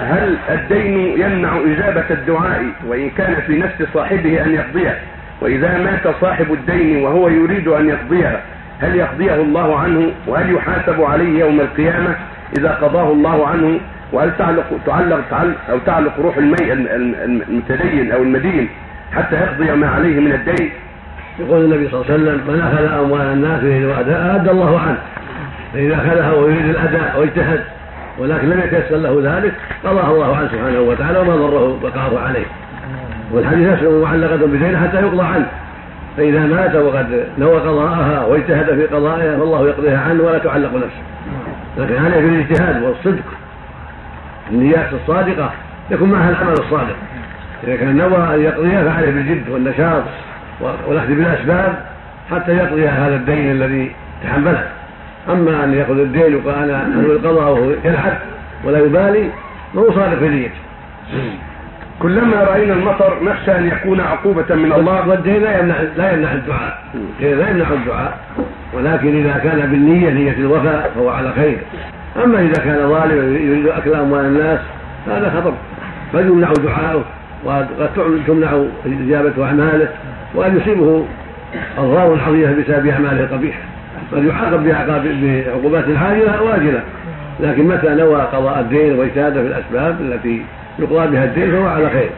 هل الدين يمنع إجابة الدعاء وإن كان في نفس صاحبه أن يقضيه؟ وإذا مات صاحب الدين وهو يريد أن يقضيه هل يقضيه الله عنه؟ وهل يحاسب عليه يوم القيامة إذا قضاه الله عنه؟ وهل تعلق تعلق, أو تعلق روح المي المتدين أو المدين حتى يقضي ما عليه من الدين؟ يقول النبي صلى الله عليه وسلم من أخذ أموال الناس يريد أداء أدى الله عنه. فإذا أخذها ويريد الأداء واجتهد ولكن لم يتيسر له ذلك قضاه الله عنه سبحانه وتعالى وما ضره بقاؤه عليه. والحديث نفسه معلقة بدين حتى يقضى عنه. فإذا مات وقد نوى قضاءها واجتهد في قضائها فالله يقضيها عنه ولا تعلق نفسه لكن عليه بالاجتهاد والصدق. النيات الصادقة يكون معها العمل الصادق. إذا كان نوى أن يقضيها فعليه بالجد والنشاط والأخذ بالأسباب حتى يقضي هذا الدين الذي تحمله. أما أن يأخذ الدين وقال أنا أنوي القضاء وهو يلحق ولا يبالي فهو صادق في نيته كلما رأينا المطر نخشى أن يكون عقوبة من الله. والدين لا يمنع لا يمنع الدعاء. لا يمنع الدعاء. ولكن إذا كان بالنية نية الوفاء فهو على خير. أما إذا كان ظالما يريد أكل أموال الناس فهذا خطر. قد يمنع دعاؤه وقد تمنع إجابة أعماله وقد يصيبه اضرار عظيمه بسبب أعماله القبيحة. قد يعاقب بعقوبات عاجله واجلة. لكن متى نوى قضاء الدين واجتهد في الأسباب التي يقضى بها الدين فهو على خير.